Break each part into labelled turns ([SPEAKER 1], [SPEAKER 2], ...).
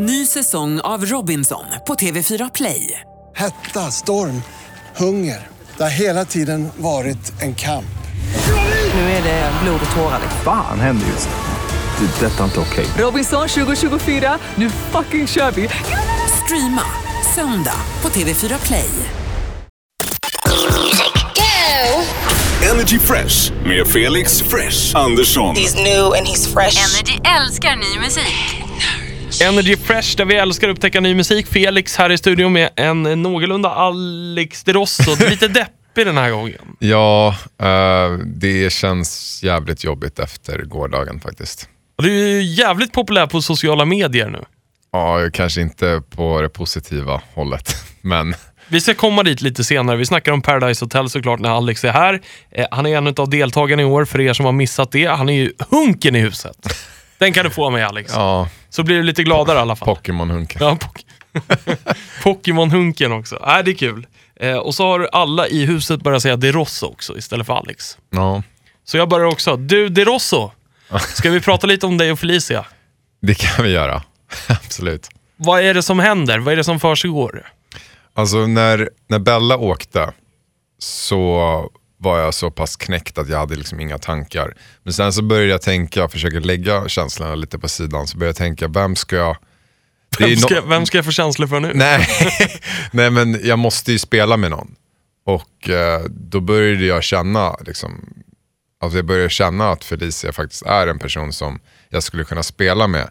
[SPEAKER 1] Ny säsong av Robinson på TV4 Play.
[SPEAKER 2] Hetta, storm, hunger. Det har hela tiden varit en kamp.
[SPEAKER 1] Nu är det blod och tårar.
[SPEAKER 3] Fan händer just nu. Det. är Detta är inte okej.
[SPEAKER 1] Robinson 2024, nu fucking kör vi! Streama söndag på TV4 Play.
[SPEAKER 4] Energy Fresh med Felix Fresh Andersson.
[SPEAKER 5] He's new and he's fresh.
[SPEAKER 6] Energy älskar ny musik.
[SPEAKER 7] Energy Fresh där vi älskar att upptäcka ny musik. Felix här i studion med en någorlunda Alex de Rosso. Lite deppig den här gången.
[SPEAKER 8] Ja, eh, det känns jävligt jobbigt efter gårdagen faktiskt.
[SPEAKER 7] Och du är ju jävligt populär på sociala medier nu.
[SPEAKER 8] Ja, kanske inte på det positiva hållet, men
[SPEAKER 7] Vi ska komma dit lite senare. Vi snackar om Paradise Hotel såklart när Alex är här. Eh, han är en av deltagarna i år, för er som har missat det. Han är ju hunken i huset. Den kan du få av mig Alex.
[SPEAKER 8] ja,
[SPEAKER 7] Så blir du lite gladare i alla fall.
[SPEAKER 8] Pokémon-hunken.
[SPEAKER 7] Ja, pok- Pokémon-hunken också. Äh, det är kul. Eh, och så har alla i huset börjat säga De Rosso också istället för Alex.
[SPEAKER 8] Ja,
[SPEAKER 7] Så jag börjar också. Du De Rosso, ska vi prata lite om dig och Felicia?
[SPEAKER 8] det kan vi göra. Absolut.
[SPEAKER 7] Vad är det som händer? Vad är det som försiggår?
[SPEAKER 8] Alltså när, när Bella åkte så var jag så pass knäckt att jag hade liksom inga tankar. Men sen så började jag tänka, försöka lägga känslorna lite på sidan, så började jag tänka, vem ska jag...
[SPEAKER 7] Vem ska, vem ska jag få känslor för nu?
[SPEAKER 8] Nej. Nej men jag måste ju spela med någon. Och eh, då började jag känna, liksom, alltså jag började känna att Felicia faktiskt är en person som jag skulle kunna spela med.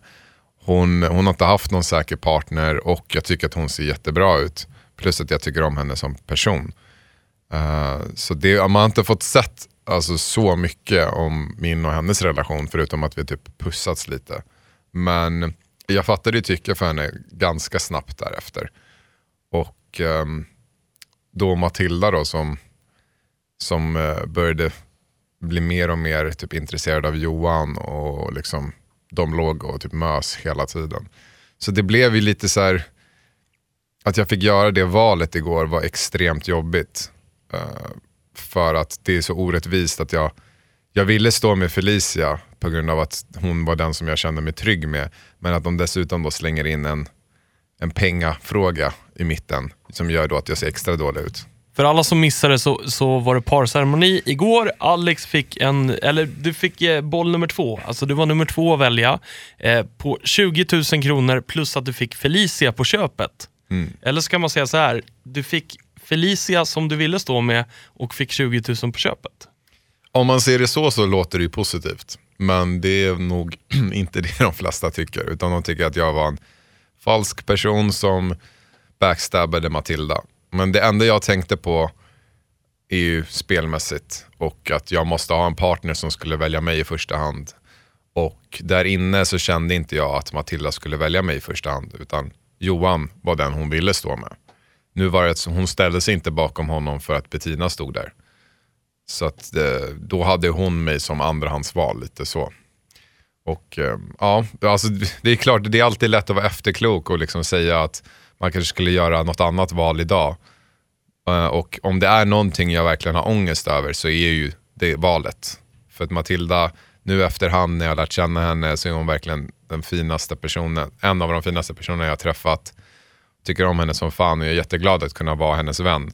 [SPEAKER 8] Hon, hon har inte haft någon säker partner och jag tycker att hon ser jättebra ut. Plus att jag tycker om henne som person. Eh, så det, man har inte fått sett alltså, så mycket om min och hennes relation förutom att vi typ pussats lite. Men jag fattade ju tycke för henne ganska snabbt därefter. Och um, då Matilda då som, som uh, började bli mer och mer typ intresserad av Johan och liksom de låg och typ mös hela tiden. Så det blev ju lite så här att jag fick göra det valet igår var extremt jobbigt. Eh, för att det är så orättvist att jag, jag ville stå med Felicia på grund av att hon var den som jag kände mig trygg med. Men att de dessutom då slänger in en, en pengafråga i mitten som gör då att jag ser extra dålig ut.
[SPEAKER 7] För alla som missade så, så var det parceremoni igår. Alex fick en, eller du fick eh, boll nummer två. Alltså du var nummer två att välja eh, på 20 000 kronor plus att du fick Felicia på köpet. Eller ska man säga så här, du fick Felicia som du ville stå med och fick 20 000 på köpet.
[SPEAKER 8] Om man ser det så så låter det ju positivt. Men det är nog inte det de flesta tycker. Utan de tycker att jag var en falsk person som backstabbade Matilda. Men det enda jag tänkte på är ju spelmässigt. Och att jag måste ha en partner som skulle välja mig i första hand. Och där inne så kände inte jag att Matilda skulle välja mig i första hand. Utan Johan var den hon ville stå med. Nu var det att hon ställde sig inte bakom honom för att Bettina stod där. Så att, eh, då hade hon mig som andrahandsval lite så. Och eh, ja, alltså, det är klart, det är alltid lätt att vara efterklok och liksom säga att man kanske skulle göra något annat val idag. Eh, och om det är någonting jag verkligen har ångest över så är ju det valet. För att Matilda, nu efterhand när jag har lärt känna henne så är hon verkligen den finaste personen, en av de finaste personerna jag har träffat. Tycker om henne som fan och jag är jätteglad att kunna vara hennes vän.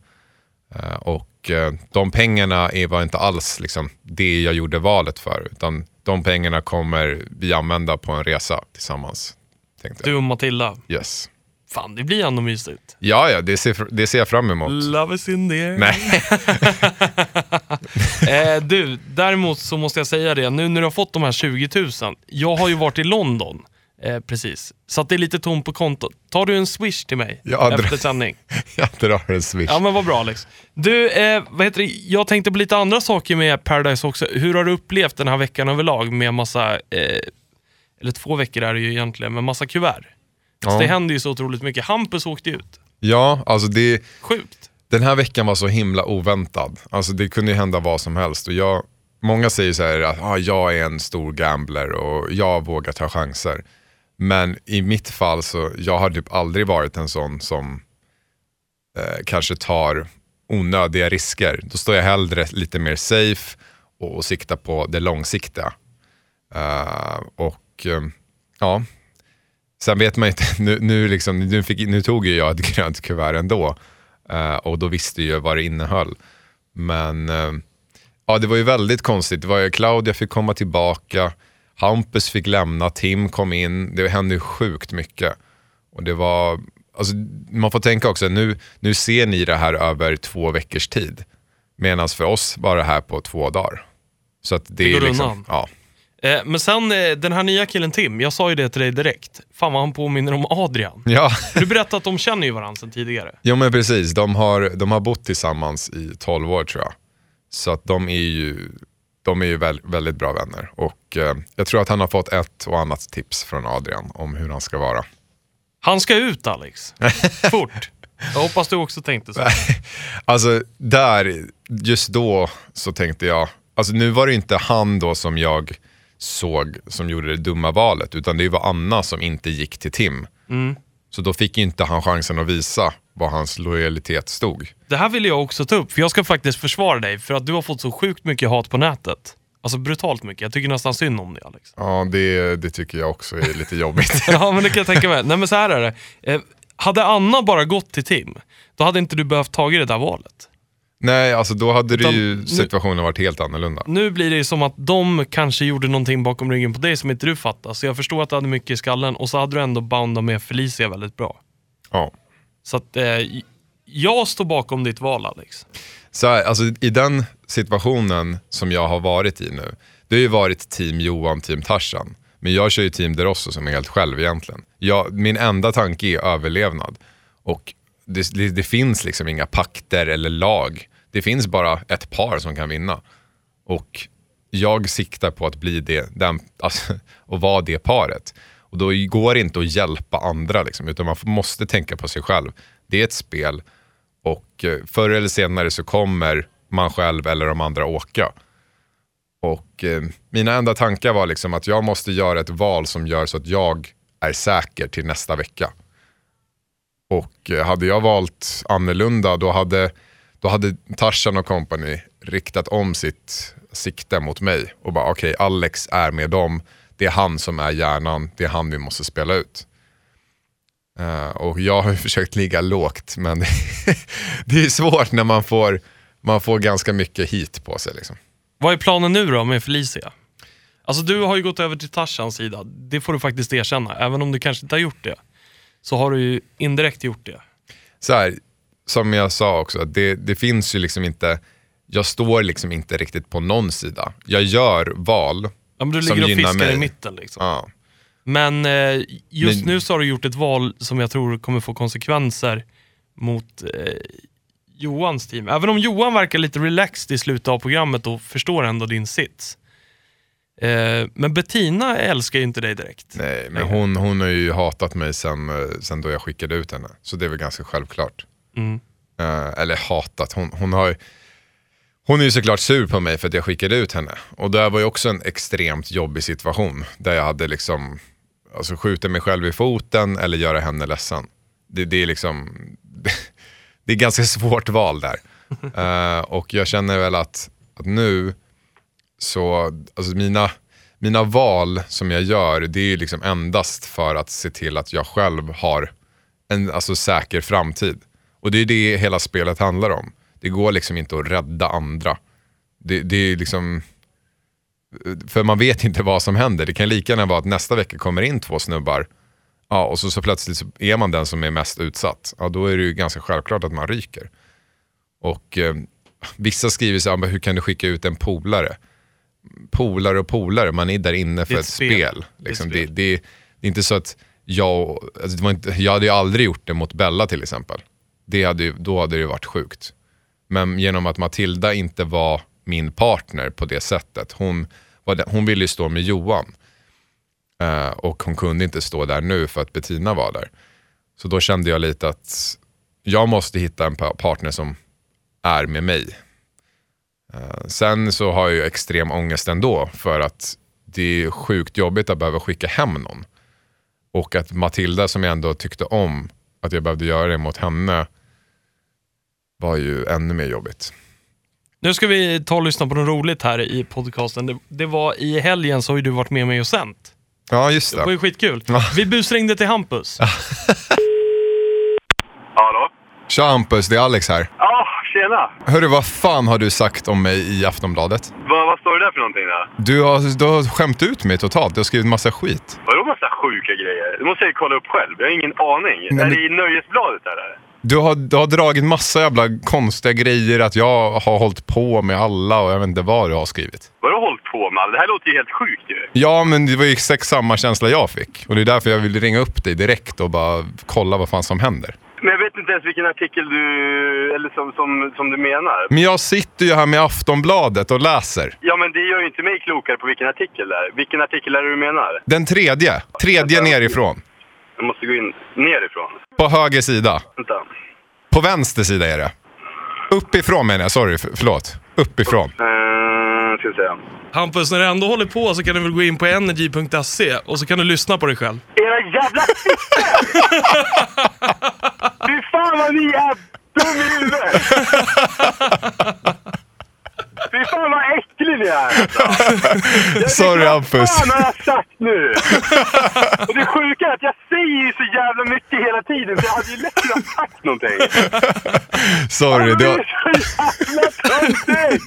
[SPEAKER 8] Eh, Och eh, de pengarna är, var inte alls liksom, det jag gjorde valet för. Utan de pengarna kommer vi använda på en resa tillsammans.
[SPEAKER 7] Du och Matilda.
[SPEAKER 8] Yes.
[SPEAKER 7] Fan, det blir ändå mysigt.
[SPEAKER 8] Ja, ja, det ser, det ser jag fram emot.
[SPEAKER 7] Love is in there.
[SPEAKER 8] Nej.
[SPEAKER 7] Eh, du, däremot så måste jag säga det, nu när du har fått de här 20 000, jag har ju varit i London, eh, precis, så att det är lite tomt på kontot. Tar du en swish till mig
[SPEAKER 8] Ja, dra-
[SPEAKER 7] efter sändning?
[SPEAKER 8] jag drar en swish.
[SPEAKER 7] Ja men vad bra Alex. Du, eh, vad heter det? jag tänkte på lite andra saker med Paradise också. Hur har du upplevt den här veckan överlag med massa, eh, eller två veckor är det ju egentligen, med massa kuvert? Alltså,
[SPEAKER 8] Ja.
[SPEAKER 7] Det händer ju så otroligt mycket. Hampus åkte ut.
[SPEAKER 8] Ja, alltså det,
[SPEAKER 7] Sjukt.
[SPEAKER 8] den här veckan var så himla oväntad. Alltså det kunde ju hända vad som helst. Och jag, många säger så här att ah, jag är en stor gambler och jag vågar ta chanser. Men i mitt fall så jag har typ aldrig varit en sån som eh, kanske tar onödiga risker. Då står jag hellre lite mer safe och, och siktar på det långsiktiga. Uh, och eh, ja, Sen vet man inte, nu, nu, liksom, nu, fick, nu tog ju jag ett grönt kuvert ändå. uh, och då visste jag vad det innehöll. Men eh, ja, det var ju väldigt konstigt. Det var ju, Claudia fick komma tillbaka, Hampus fick lämna, Tim kom in. Det hände ju sjukt mycket. Och det var, alltså, man får tänka också, nu, nu ser ni det här över två veckors tid. Medan för oss var det här på två dagar. Så det,
[SPEAKER 7] Det
[SPEAKER 8] är
[SPEAKER 7] går
[SPEAKER 8] liksom,
[SPEAKER 7] undan.
[SPEAKER 8] ja.
[SPEAKER 7] Eh, men sen eh, den här nya killen Tim, jag sa ju det till dig direkt. Fan vad han påminner om Adrian.
[SPEAKER 8] ja.
[SPEAKER 7] Du berättade att de känner ju varandra sedan tidigare.
[SPEAKER 8] Jo men precis, de har, de har bott tillsammans i 12 år tror jag. Så att de är ju, de är ju väl, väldigt bra vänner. Och eh, jag tror att han har fått ett och annat tips från Adrian om hur han ska vara.
[SPEAKER 7] Han ska ut Alex. Fort. Jag hoppas du också tänkte så.
[SPEAKER 8] Alltså där, just då så tänkte jag, alltså nu var det inte han då som jag såg som gjorde det dumma valet, utan det var Anna som inte gick till Tim. Så då fick ju inte han chansen att visa var hans lojalitet stod.
[SPEAKER 7] Det här vill jag också ta upp, för jag ska faktiskt försvara dig för att du har fått så sjukt mycket hat på nätet. Alltså brutalt mycket. Jag tycker nästan synd om dig Alex.
[SPEAKER 8] Ja, det, det tycker jag också är lite jobbigt.
[SPEAKER 7] Ja, men det kan jag tänka mig. Nej, men så här är det. Eh, hade Anna bara gått till Tim, då hade inte du behövt tagit det där valet.
[SPEAKER 8] Nej, alltså då hade
[SPEAKER 7] Utan
[SPEAKER 8] ju
[SPEAKER 7] nu-
[SPEAKER 8] situationen varit helt annorlunda.
[SPEAKER 7] Nu blir det ju som att de kanske gjorde någonting bakom ryggen på dig som inte du fattar. Så jag förstår att du hade mycket i skallen och så hade du ändå boundat med Felicia väldigt bra.
[SPEAKER 8] Ja.
[SPEAKER 7] Så att eh, jag står bakom ditt val Alex.
[SPEAKER 8] Så här, alltså, I den situationen som jag har varit i nu, det har ju varit team Johan, team Tarzan. Men jag kör ju team Derosso som är helt själv egentligen. Jag, min enda tanke är överlevnad. Och det, det, det finns liksom inga pakter eller lag. Det finns bara ett par som kan vinna. Och jag siktar på att bli det, den, alltså, och vara det paret. Och då går det inte att hjälpa andra, liksom, utan man måste tänka på sig själv. Det är ett spel och eh, förr eller senare så kommer man själv eller de andra åka. Och eh, mina enda tankar var liksom att jag måste göra ett val som gör så att jag är säker till nästa vecka. Och eh, hade jag valt annorlunda då hade, då hade Tarzan och company riktat om sitt sikte mot mig och bara okej Alex är med dem, det är han som är hjärnan, det är han vi måste spela ut. Eh, och jag har ju försökt ligga lågt men det är svårt när man får, man får ganska mycket hit på sig. Liksom.
[SPEAKER 7] Vad är planen nu då med Felicia? Alltså du har ju gått över till Tarzans sida, det får du faktiskt erkänna. Även om du kanske inte har gjort det, så har du ju indirekt gjort det.
[SPEAKER 8] Så här, som jag sa också, det, det finns ju liksom inte, jag står liksom inte riktigt på någon sida. Jag gör val
[SPEAKER 7] Ja, men du ligger och fiskar
[SPEAKER 8] mig.
[SPEAKER 7] i mitten liksom.
[SPEAKER 8] Ja.
[SPEAKER 7] Men eh, just
[SPEAKER 8] Men-
[SPEAKER 7] nu så har du gjort ett val som jag tror kommer få konsekvenser mot eh, Johans team. Även om Johan verkar lite relaxed i slutet av programmet och förstår ändå din sits. Eh, men Bettina älskar ju inte dig direkt.
[SPEAKER 8] Nej, men hon, hon har ju hatat mig sen, eh, sen då jag skickade ut henne. Så det är väl ganska självklart.
[SPEAKER 7] Mm.
[SPEAKER 8] Eh, eller hatat, hon, hon har hon är ju såklart sur på mig för att jag skickade ut henne. Och det var ju också en extremt jobbig situation. Där jag hade liksom alltså, skjutit mig själv i foten eller göra henne ledsen. Det, det är liksom det är ganska svårt val där. Eh, och jag känner väl att, att nu så, alltså mina, mina val som jag gör, det är ju liksom endast för att se till att jag själv har en alltså, säker framtid. Och det är det hela spelet handlar om. Det går liksom inte att rädda andra. Det, det är liksom... För man vet inte vad som händer. Det kan lika gärna vara att nästa vecka kommer in två snubbar ja, och så, så plötsligt så är man den som är mest utsatt. Ja, då är det ju ganska självklart att man ryker. Och eh, vissa skriver så här, "Men hur kan du skicka ut en polare? Polare och polare, man är där inne för ett
[SPEAKER 7] ett
[SPEAKER 8] spel.
[SPEAKER 7] spel. Det är
[SPEAKER 8] Liksom.
[SPEAKER 7] ett
[SPEAKER 8] Det,
[SPEAKER 7] spel.
[SPEAKER 8] det, det är inte så att jag, alltså det inte, jag hade ju aldrig gjort det mot Bella till exempel. Det hade, då hade det varit sjukt. Men genom att Matilda inte var min partner på det sättet, hon, var den, hon ville ju stå med Johan. Eh, och hon kunde inte stå där nu för att Bettina var där. Så då kände jag lite att jag måste hitta en partner som är med mig. Eh, sen så har jag ju extrem ångest ändå för att det är sjukt jobbigt att behöva skicka hem någon. Och att Matilda som jag ändå tyckte om, att jag behövde göra det mot henne var ju ännu mer jobbigt.
[SPEAKER 7] Nu ska vi ta och lyssna på något roligt här i podcasten. Det, det var i helgen så har ju du varit med mig och sänt.
[SPEAKER 8] Ja, just
[SPEAKER 7] Det var
[SPEAKER 8] det.
[SPEAKER 7] ju skitkul. Vi busringde till Hampus.
[SPEAKER 5] Hallå?
[SPEAKER 8] Tja Hampus, det är Alex här.
[SPEAKER 5] Ja, tjena.
[SPEAKER 8] Hörru, vad fan har du sagt om mig i Aftonbladet?
[SPEAKER 5] Vad, vad står det där för någonting då?
[SPEAKER 8] Du har, du har skämt ut mig totalt. Du har skrivit massa skit.
[SPEAKER 5] Vadå massa sjuka grejer? Det måste jag ju kolla upp själv. Jag har ingen aning.
[SPEAKER 8] Nej,
[SPEAKER 5] är
[SPEAKER 8] men-
[SPEAKER 5] det i Nöjesbladet eller?
[SPEAKER 8] Du har, du har dragit massa jävla konstiga grejer att jag har hållit på med alla och jag vet inte vad du har skrivit.
[SPEAKER 5] Vadå hållit på med? Det här låter ju helt sjukt ju.
[SPEAKER 8] Ja, men det var ju exakt samma känsla jag fick. Och det är därför jag vill ringa upp dig direkt och bara kolla vad fan som händer.
[SPEAKER 5] Men jag vet inte ens vilken artikel du... Eller som, som, som du menar.
[SPEAKER 8] Men jag sitter ju här med Aftonbladet och läser.
[SPEAKER 5] Ja, men det gör ju inte mig klokare på vilken artikel det är. Vilken artikel är det du menar?
[SPEAKER 8] Den tredje. Tredje nerifrån.
[SPEAKER 5] Jag måste gå in nerifrån.
[SPEAKER 8] På höger sida.
[SPEAKER 5] Vänta.
[SPEAKER 8] På vänster sida är det. Uppifrån menar jag, sorry, för, förlåt. Uppifrån.
[SPEAKER 5] Uh, ska vi se.
[SPEAKER 7] Hampus, när du ändå håller på så kan du väl gå in på energy.se och så kan du lyssna på dig själv.
[SPEAKER 5] Era jävla! Fy fan vad ni är dum i huvudet! Fy fan vad äcklig ni är! Jag
[SPEAKER 8] Sorry Hampus.
[SPEAKER 5] fan har jag sagt nu? Och det sjuka är att jag säger ju så jävla mycket hela tiden så jag hade ju lätt kunnat sagt någonting.
[SPEAKER 8] Sorry.
[SPEAKER 5] Det
[SPEAKER 8] Du
[SPEAKER 5] är
[SPEAKER 8] har...
[SPEAKER 5] så jävla töntigt!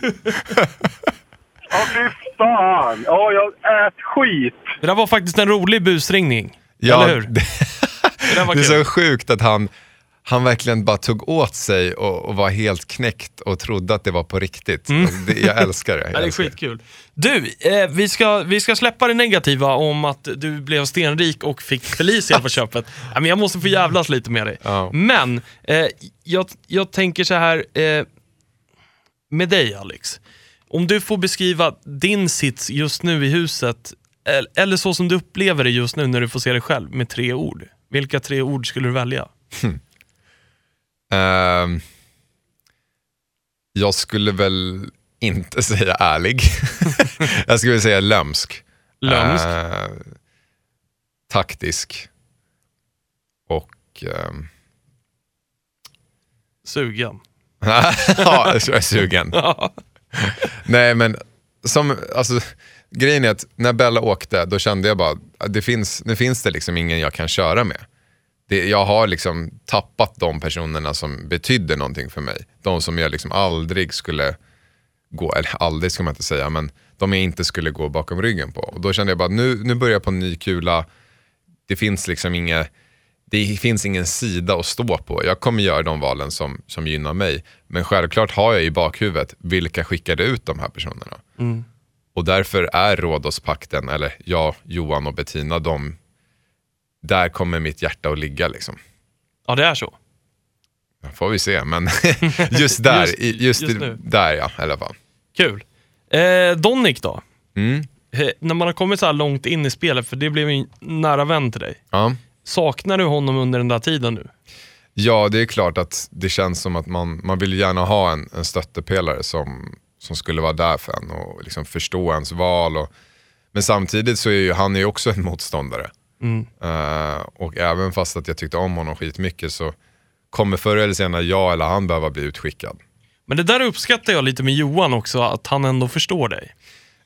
[SPEAKER 5] Ja fy fan! Ja, jag ät skit!
[SPEAKER 7] Det där var faktiskt en rolig busringning.
[SPEAKER 8] Ja,
[SPEAKER 7] Eller hur?
[SPEAKER 8] Det,
[SPEAKER 7] Det var
[SPEAKER 8] det är så sjukt att han, han verkligen bara tog åt sig och, och var helt knäckt och trodde att det var på riktigt. Alltså, Det, jag älskar det. Jag
[SPEAKER 7] Mm. Ja, det är
[SPEAKER 8] älskar
[SPEAKER 7] skitkul. Du, eh, vi, ska, vi ska släppa det negativa om att du blev stenrik och fick Felicia på köpet. Men jag måste få jävlas lite med dig.
[SPEAKER 8] Ja.
[SPEAKER 7] Men, eh, jag, jag tänker så här, eh, med dig Alex. Om du får beskriva din sits just nu i huset, el- eller så som du upplever det just nu när du får se dig själv med tre ord. Vilka tre ord skulle du välja?
[SPEAKER 8] Ehm, jag skulle väl inte säga ärlig. jag skulle säga lömsk.
[SPEAKER 7] Lömsk?
[SPEAKER 8] Eh, taktisk. Och... ehm,
[SPEAKER 7] Sugen?
[SPEAKER 8] ja, jag är sugen. Nej men, som, alltså, grejen är att när Bella åkte, då kände jag bara, det finns, nu finns det liksom ingen jag kan köra med. Det, jag har liksom tappat de personerna som betydde någonting för mig. De som jag liksom aldrig skulle gå, eller aldrig ska man inte säga, men de jag inte skulle gå bakom ryggen på. Och då kände jag bara, nu, nu börjar jag på en ny kula. Det finns liksom inga, det finns ingen sida att stå på. Jag kommer göra de valen som, som gynnar mig. Men självklart har jag i bakhuvudet, vilka skickade ut de här personerna? Och därför är Rhodospakten, eller jag, Johan och Bettina, de, där kommer mitt hjärta att ligga. Liksom.
[SPEAKER 7] Ja, det är så.
[SPEAKER 8] Får vi se, men just där,
[SPEAKER 7] Just-
[SPEAKER 8] i- just,
[SPEAKER 7] just
[SPEAKER 8] i- där ja, i alla fall.
[SPEAKER 7] Kul. Eh, Donnik då?
[SPEAKER 8] Mm.
[SPEAKER 7] Eh, när man har kommit så här långt in i spelet, för det blev en nära vän till dig.
[SPEAKER 8] Ja.
[SPEAKER 7] Saknar du honom under den där tiden nu?
[SPEAKER 8] Ja, det är klart att det känns som att man, man vill gärna ha en, en stöttepelare som, som skulle vara där för en och liksom förstå ens val. Och, men samtidigt så är ju han är ju också en motståndare. Eh, och även fast att jag tyckte om honom skitmycket så kommer förr eller senare jag eller han behöva bli utskickad.
[SPEAKER 7] Men det där uppskattar jag lite med Johan också, att han ändå förstår dig.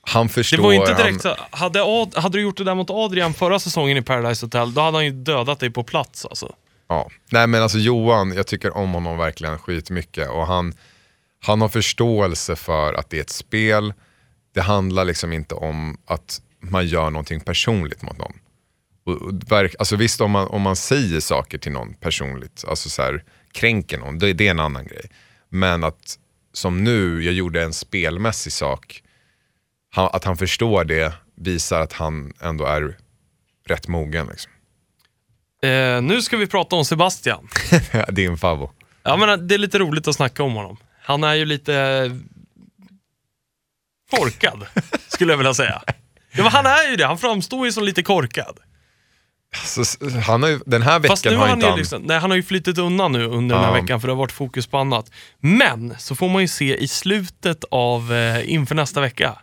[SPEAKER 8] Han
[SPEAKER 7] Det
[SPEAKER 8] förstår...
[SPEAKER 7] var ju inte direkt
[SPEAKER 8] han,
[SPEAKER 7] så, hade, Ad, hade du gjort det där mot Adrian förra säsongen i Paradise Hotel, då hade han ju dödat dig på plats alltså.
[SPEAKER 8] Ja. Nej men alltså Johan, jag tycker om honom verkligen skitmycket och han, han har förståelse för att det är ett spel. Det handlar liksom inte om att man gör någonting personligt mot någon. Och, verk, alltså visst om man, om man säger saker till någon personligt, alltså så här, kränker någon, det, det är en annan grej. Men att som nu, jag gjorde en spelmässig sak, han, att han förstår det visar att han ändå är rätt mogen. Liksom.
[SPEAKER 7] Eh, nu ska vi prata om Sebastian.
[SPEAKER 8] Din favvo.
[SPEAKER 7] Ja, men det är lite roligt att snacka om honom. Han är ju lite eh, korkad, skulle jag vilja säga. Ja, men han är ju det, han framstår ju som lite korkad.
[SPEAKER 8] Så, s- han har ju, den här veckan
[SPEAKER 7] Fast nu
[SPEAKER 8] har
[SPEAKER 7] han
[SPEAKER 8] han...
[SPEAKER 7] liksom, nej, han har ju flyttat undan nu under den här
[SPEAKER 8] Ja.
[SPEAKER 7] veckan för det har varit fokus på annat. Men så får man ju se i slutet av, eh, inför nästa vecka,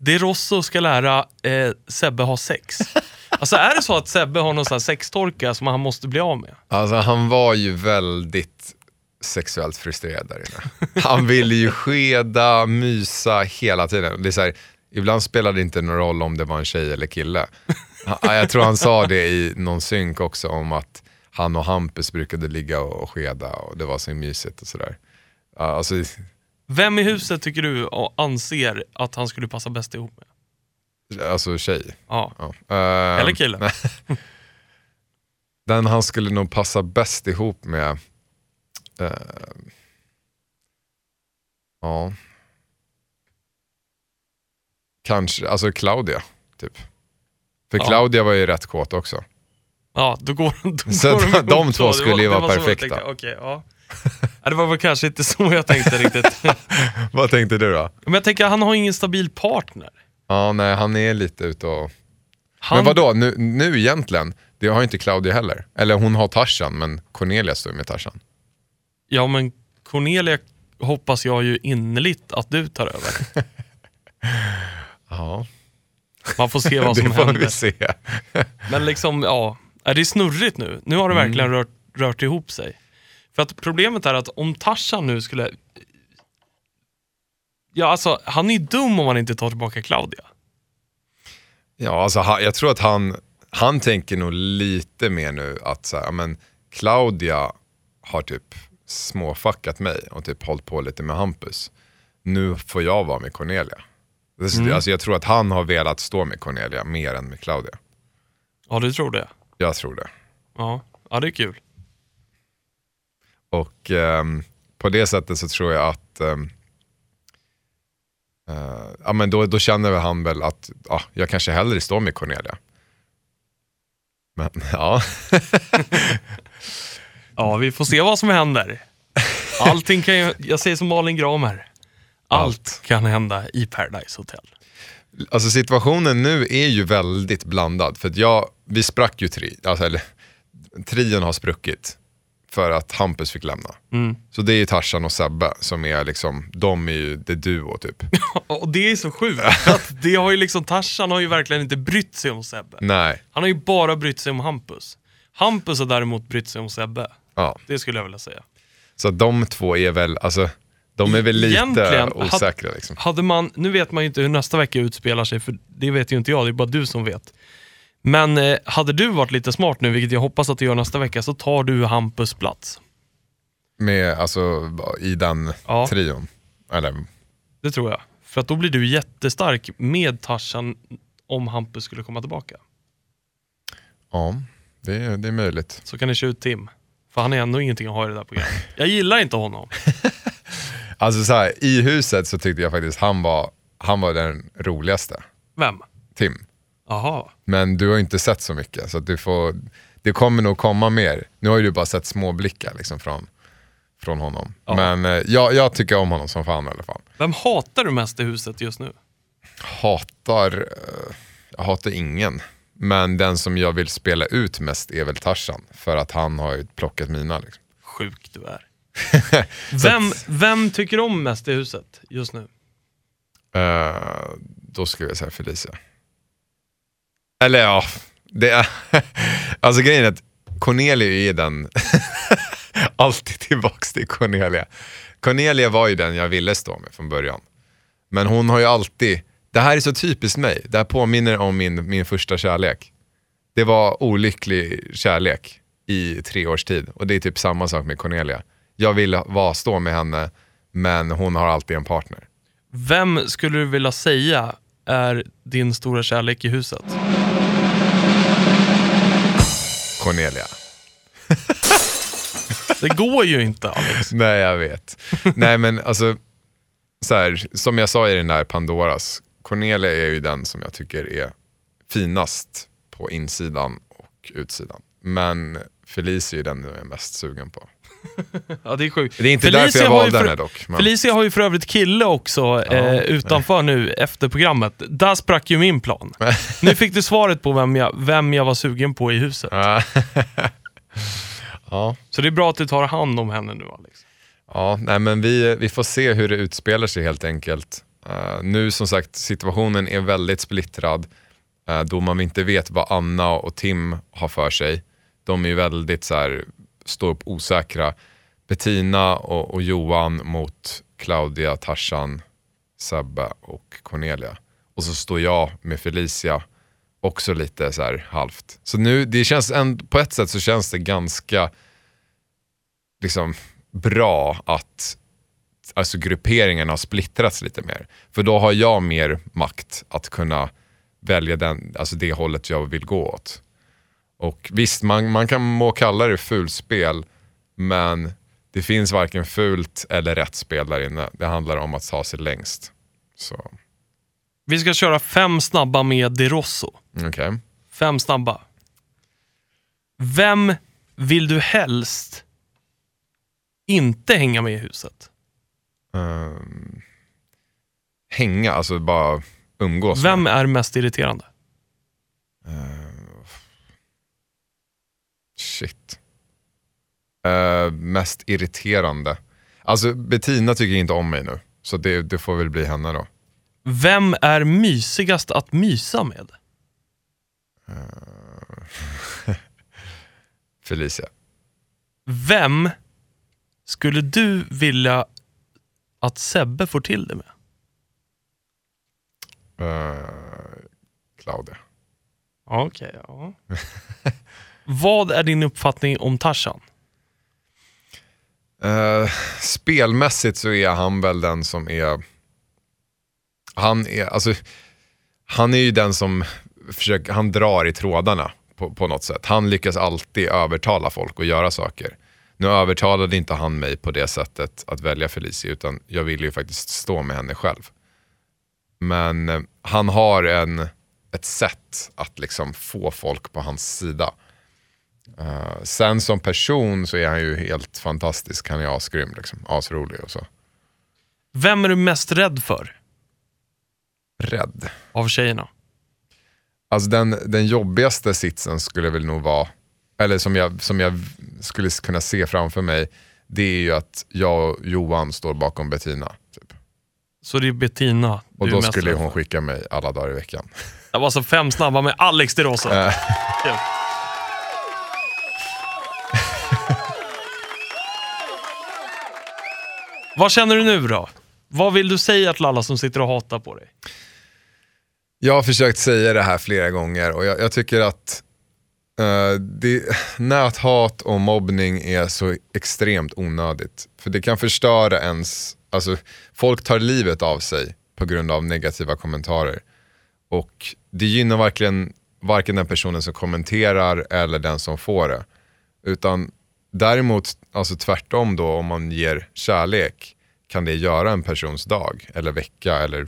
[SPEAKER 7] det Rosso ska lära eh, Sebbe ha sex. Alltså är det så att Sebbe har någon sån sextorka som han måste bli av med?
[SPEAKER 8] Alltså han var ju väldigt sexuellt frustrerad där inne. Han ville ju skeda, mysa hela tiden. Det är så här, ibland spelade det inte någon roll om det var en tjej eller kille. Ja, jag tror han sa det i någon synk också om att han och Hampus brukade ligga och skeda och det var så mysigt och sådär. Alltså,
[SPEAKER 7] Vem i huset tycker du anser att han skulle passa bäst ihop med?
[SPEAKER 8] alltså tjej.
[SPEAKER 7] Ja.
[SPEAKER 8] Ja. Eh,
[SPEAKER 7] Eller kille?
[SPEAKER 8] Den han skulle nog passa bäst ihop med, eh, ja, kanske, alltså Claudia, typ. För
[SPEAKER 7] Ja.
[SPEAKER 8] Claudia var ju rätt kåt också.
[SPEAKER 7] Ja, då går, då
[SPEAKER 8] Så
[SPEAKER 7] går
[SPEAKER 8] de- de två skulle ju vara perfekta.
[SPEAKER 7] Okej, ja. Ja, det var väl kanske inte så jag tänkte riktigt.
[SPEAKER 8] Vad tänkte du då?
[SPEAKER 7] Men jag tänker, han har ingen stabil partner.
[SPEAKER 8] Ja, nej, han är lite ute och...
[SPEAKER 7] Han,
[SPEAKER 8] Men vadå, nu, nu egentligen, det har inte Claudia heller. Eller hon har Tarzan, men Cornelia står ju med Tarzan.
[SPEAKER 7] Ja, men Cornelia hoppas jag ju innerligt att du tar över.
[SPEAKER 8] Ja,
[SPEAKER 7] Man får se vad
[SPEAKER 8] det
[SPEAKER 7] som
[SPEAKER 8] får
[SPEAKER 7] händer.
[SPEAKER 8] vi se.
[SPEAKER 7] Men liksom, ja. Är det är snurrigt nu? Nu har det
[SPEAKER 8] Mm.
[SPEAKER 7] verkligen rört, rört ihop sig. För att problemet är att om Tarzan nu skulle... Ja, alltså han är ju dum om han inte tar tillbaka Claudia.
[SPEAKER 8] Ja, alltså, jag tror att han, han tänker nog lite mer nu att så här, men Claudia har typ småfuckat mig och typ hållit på lite med Hampus. Nu får jag vara med Cornelia. Det-
[SPEAKER 7] Mm.
[SPEAKER 8] Alltså, jag tror att han har velat stå med Cornelia mer än med Claudia.
[SPEAKER 7] Ja, du tror det?
[SPEAKER 8] Jag tror det.
[SPEAKER 7] Ja, ja det är kul.
[SPEAKER 8] Och ehm, på det sättet så tror jag att ehm, eh, ja, men då, då känner väl han väl att ja, jag kanske hellre står med Cornelia. Men ja,
[SPEAKER 7] Ja, vi får se vad som händer. Allting kan ju, jag säger som Malin Gramer. Allt kan hända i Paradise Hotel.
[SPEAKER 8] alltså situationen nu är ju väldigt blandad. För att jag, vi sprack ju tri, alltså, eller trion har spruckit. För att Hampus fick lämna.
[SPEAKER 7] Mm.
[SPEAKER 8] Så det är ju Tarzan och Sebbe som är liksom, de är ju det duo typ.
[SPEAKER 7] Och det är så sjukt. Att det har ju liksom, Tarzan har ju verkligen inte brytt sig om Sebbe.
[SPEAKER 8] Nej,
[SPEAKER 7] Han har ju bara brytt sig om Hampus. Hampus har däremot brytt sig om Sebbe.
[SPEAKER 8] ja.
[SPEAKER 7] Det skulle jag vilja säga.
[SPEAKER 8] Så de två är väl, alltså, de är väl lite osäkra liksom.
[SPEAKER 7] Hade man, nu vet man ju inte hur nästa vecka utspelar sig, för det vet ju inte jag, det är bara du som vet. Men eh, hade du varit lite smart nu, vilket jag hoppas att du gör nästa vecka, så tar du Hampus plats.
[SPEAKER 8] Med, alltså, i den
[SPEAKER 7] Ja.
[SPEAKER 8] trion. Eller,
[SPEAKER 7] Det tror jag. För att då blir du jättestark med Tarzan om Hampus skulle komma tillbaka.
[SPEAKER 8] ja, det är, det är möjligt.
[SPEAKER 7] Så kan ni köra ut Tim. För han är ändå ingenting att ha i det där programmet. Jag gillar inte honom.
[SPEAKER 8] Alltså så här, i huset så tyckte jag faktiskt han var, han var den roligaste.
[SPEAKER 7] Vem?
[SPEAKER 8] Tim.
[SPEAKER 7] Jaha.
[SPEAKER 8] Men du har ju inte sett så mycket, så du får, det kommer nog komma mer. Nu har ju du bara sett små blickar liksom från, från honom.
[SPEAKER 7] Ja.
[SPEAKER 8] Men eh, jag, jag tycker om honom som fan i alla fall.
[SPEAKER 7] Vem hatar du mest i huset just nu?
[SPEAKER 8] Hatar, eh, jag hatar ingen. Men den som jag vill spela ut mest är väl Tarzan. För att han har ju plockat mina. Liksom.
[SPEAKER 7] Sjuk du är. vem, vem tycker om mest i huset just nu?
[SPEAKER 8] Eh, då skulle jag säga Felicia. Eller ja, det är... alltså grejen är att Cornelia är den... Alltid tillbaks till Cornelia. Cornelia var ju den jag ville stå med från början. Men hon har ju alltid... Det här är så typiskt mig. Det här påminner om min, min första kärlek. Det var olycklig kärlek i tre års tid. Och det är typ samma sak med Cornelia. Jag vill vara, stå med henne, men hon har alltid en partner.
[SPEAKER 7] Vem skulle du vilja säga är din stora kärlek i huset?
[SPEAKER 8] Cornelia.
[SPEAKER 7] Det går ju inte Alex.
[SPEAKER 8] Nej, jag vet. Nej, men alltså, så här, som jag sa i den där Pandoras, Cornelia är ju den som jag tycker är finast på insidan och utsidan. Men Felicia är den jag är mest sugen på.
[SPEAKER 7] Ja, det är sjukt.
[SPEAKER 8] Det är inte därför jag valde
[SPEAKER 7] för-
[SPEAKER 8] henne dock. Men,
[SPEAKER 7] Felicia har ju för övrigt kille också eh, utanför nu efter programmet. Där sprack ju min plan. Nu fick du svaret på vem jag, vem jag var sugen på i huset.
[SPEAKER 8] Ja. ja,
[SPEAKER 7] Så det är bra att du tar hand om henne nu Alex.
[SPEAKER 8] ja, nej, men vi, vi får se hur det utspelar sig helt enkelt. Eh, nu som sagt, situationen är väldigt splittrad. Uh, då man inte vet vad Anna och Tim har för sig. De är ju väldigt så här, Stå upp osäkra. Bettina och, och Johan mot Claudia, Tarzan, Sebbe och Cornelia. Och så står jag med Felicia också lite så här halvt. Så nu, det känns en, på ett sätt så känns det ganska liksom, bra att alltså, grupperingarna har splittrats lite mer. För då har jag mer makt att kunna välja den, alltså det hållet jag vill gå åt. Och visst, man, man kan må kalla det fulspel, men det finns varken fult eller rätt spel där inne. Det handlar om att ta sig längst. Så,
[SPEAKER 7] Vi ska köra fem snabba med De Rosso.
[SPEAKER 8] okej.
[SPEAKER 7] Fem snabba. Vem vill du helst inte hänga med i huset?
[SPEAKER 8] Ehm, hänga, alltså bara umgås. med.
[SPEAKER 7] Vem är mest irriterande?
[SPEAKER 8] Shit. Eh, mest irriterande. Alltså Bettina tycker inte om mig nu. Så det, det får väl bli henne då.
[SPEAKER 7] Vem är mysigast att mysa med?
[SPEAKER 8] Felicia.
[SPEAKER 7] Vem skulle du vilja att Sebbe får till det med?
[SPEAKER 8] Uh, Claudia.
[SPEAKER 7] Okej, ja. Vad är din uppfattning om Tarzan?
[SPEAKER 8] Uh, spelmässigt så är han väl den som är... Han är, alltså, han är ju den som försöker, han drar i trådarna på, på något sätt. Han lyckas alltid övertala folk att göra saker. Nu övertalade inte han mig på det sättet att välja Felicia, utan jag ville ju faktiskt stå med henne själv. Men eh, han har en, ett sätt att liksom få folk på hans sida. Eh, sen som person så är han ju helt fantastisk. Han är asgrym, liksom. asrolig och så.
[SPEAKER 7] Vem är du mest rädd för
[SPEAKER 8] Rädd.
[SPEAKER 7] av tjejerna?
[SPEAKER 8] Alltså den, den jobbigaste sitsen skulle väl nog vara, eller som jag, som jag skulle kunna se framför mig, det är ju att jag och Johan står bakom Bettina. Typ.
[SPEAKER 7] Så det är Bettina
[SPEAKER 8] Och
[SPEAKER 7] du är
[SPEAKER 8] då skulle hon skicka mig alla dagar i veckan.
[SPEAKER 7] Det var alltså fem snabba med Alex De Rosa. Vad känner du nu då? Vad vill du säga till alla som sitter och hatar på dig?
[SPEAKER 8] Jag har försökt säga det här flera gånger och jag, jag tycker att Uh, det, näthat och mobbning är så extremt onödigt. För det kan förstöra ens, alltså folk tar livet av sig på grund av negativa kommentarer. Och det gynnar verkligen varken den personen som kommenterar eller den som får det. Utan däremot, alltså tvärtom då, om man ger kärlek kan det göra en persons dag eller vecka eller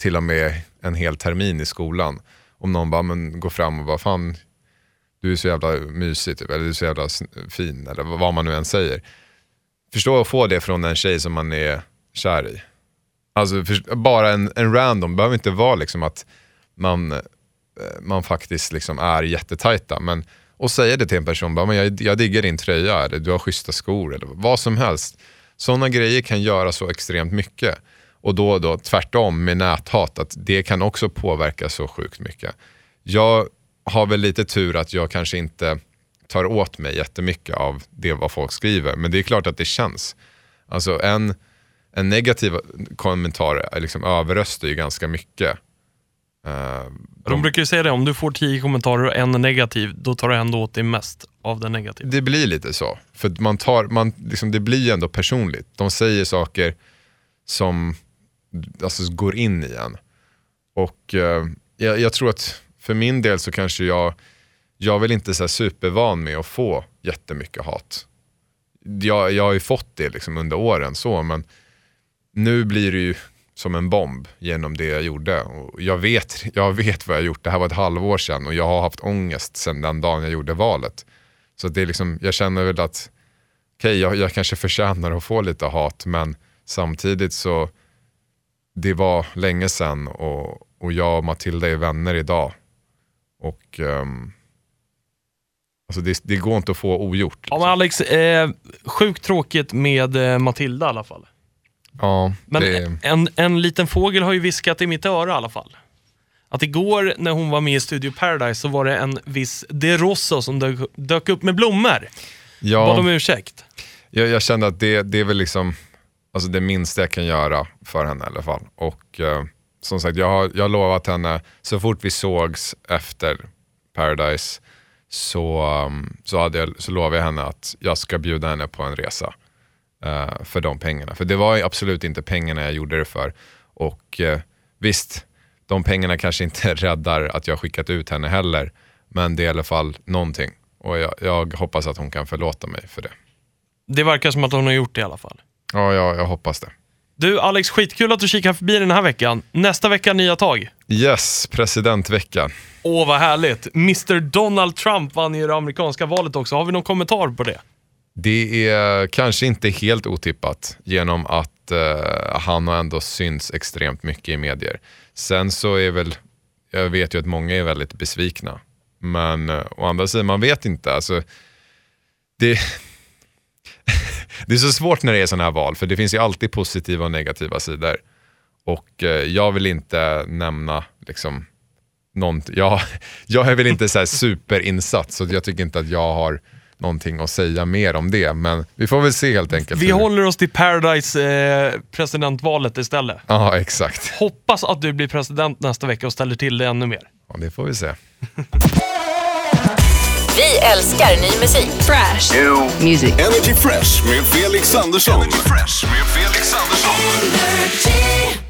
[SPEAKER 8] till och med en hel termin i skolan. Om någon bara men, går fram och bara fan, du är så jävla mysig typ, eller du är så jävla fin eller vad man nu än säger. Förstå att få det från en tjej som man är kär i. Alltså för, bara en, en random, behöver inte vara liksom att man, eh, man faktiskt liksom är jättetajta. Men och säga det till en person, bara, men jag, jag diggar din tröja, eller du har schyssta skor, eller vad som helst. Sådana grejer kan göra så extremt mycket. Och då, och då tvärtom med näthat, att det kan också påverka så sjukt mycket. Jag har väl lite tur att jag kanske inte tar åt mig jättemycket av det vad folk skriver, men det är klart att det känns. Alltså en, en negativ kommentar liksom överröstar ju ganska mycket. Eh,
[SPEAKER 7] De brukar ju säga det, om du får tio kommentarer och en negativ, då tar du ändå åt dig mest av den negativa.
[SPEAKER 8] Det blir lite så. För man tar, man, liksom, det blir ändå personligt. De säger saker som alltså, går in i en. Och eh, jag, jag tror att för min del så kanske jag, jag är väl inte så supervan med att få jättemycket hat. Jag, jag har ju fått det liksom under åren så, men nu blir det ju som en bomb genom det jag gjorde. Och jag, vet, jag vet vad jag gjort, det här var ett halvår sedan och jag har haft ångest sedan den dagen jag gjorde valet. Så det är liksom, jag känner väl att okej, jag, jag kanske förtjänar att få lite hat, men samtidigt så det var länge sedan och, och jag och Matilda är vänner idag. Och ehm, alltså det, det går inte att få ogjort.
[SPEAKER 7] Ja
[SPEAKER 8] Liksom.
[SPEAKER 7] men Alex, eh, sjukt tråkigt med eh, Matilda i alla fall.
[SPEAKER 8] Ja,
[SPEAKER 7] Men
[SPEAKER 8] det,
[SPEAKER 7] en, en liten fågel har ju viskat i mitt öra i alla fall. Att igår när hon var med i Studio Paradise så var det en viss De Rosso som dök, dök upp med blommor. Bad om
[SPEAKER 8] ja,
[SPEAKER 7] ursäkt.
[SPEAKER 8] jag, jag kände att det, det är väl liksom alltså det minsta jag kan göra för henne i alla fall. Och eh, som sagt, jag har, jag har lovat henne, så fort vi sågs efter Paradise så, um, så, hade jag, så lovade jag henne att jag ska bjuda henne på en resa eh, för de pengarna. För det var ju absolut inte pengarna jag gjorde det för. Och eh, visst, de pengarna kanske inte räddar att jag skickat ut henne heller, men det är i alla fall någonting. Och jag, jag hoppas att hon kan förlåta mig för det.
[SPEAKER 7] Det verkar som att hon har gjort det i alla fall.
[SPEAKER 8] Ja, jag, jag hoppas det.
[SPEAKER 7] Du Alex, skitkul att du kikar förbi den här veckan. Nästa vecka nya tag.
[SPEAKER 8] Yes, presidentveckan.
[SPEAKER 7] Åh, vad härligt. Mr Donald Trump vann ju det amerikanska valet också. Har vi någon kommentar på det?
[SPEAKER 8] Det är kanske inte helt otippat genom att eh, han har ändå synts extremt mycket i medier. Sen så är väl, jag vet ju att många är väldigt besvikna. Men eh, å andra sidan, man vet inte. Alltså, det, det är så svårt när det är sådana här val, för det finns ju alltid positiva och negativa sidor. Och eh, jag vill inte nämna liksom, någonting. jag, jag är väl inte så här superinsatt, så jag tycker inte att jag har någonting att säga mer om det. Men vi får väl se helt enkelt.
[SPEAKER 7] Vi
[SPEAKER 8] hur-
[SPEAKER 7] håller oss till Paradise eh, presidentvalet istället.
[SPEAKER 8] Ja, exakt.
[SPEAKER 7] Hoppas att du blir president nästa vecka och ställer till det ännu mer.
[SPEAKER 8] Ja, det får vi se.
[SPEAKER 6] Vi älskar ny musik. Fresh.
[SPEAKER 4] Music. Energy Fresh med Felix Andersson. Energy Fresh med Felix Andersson.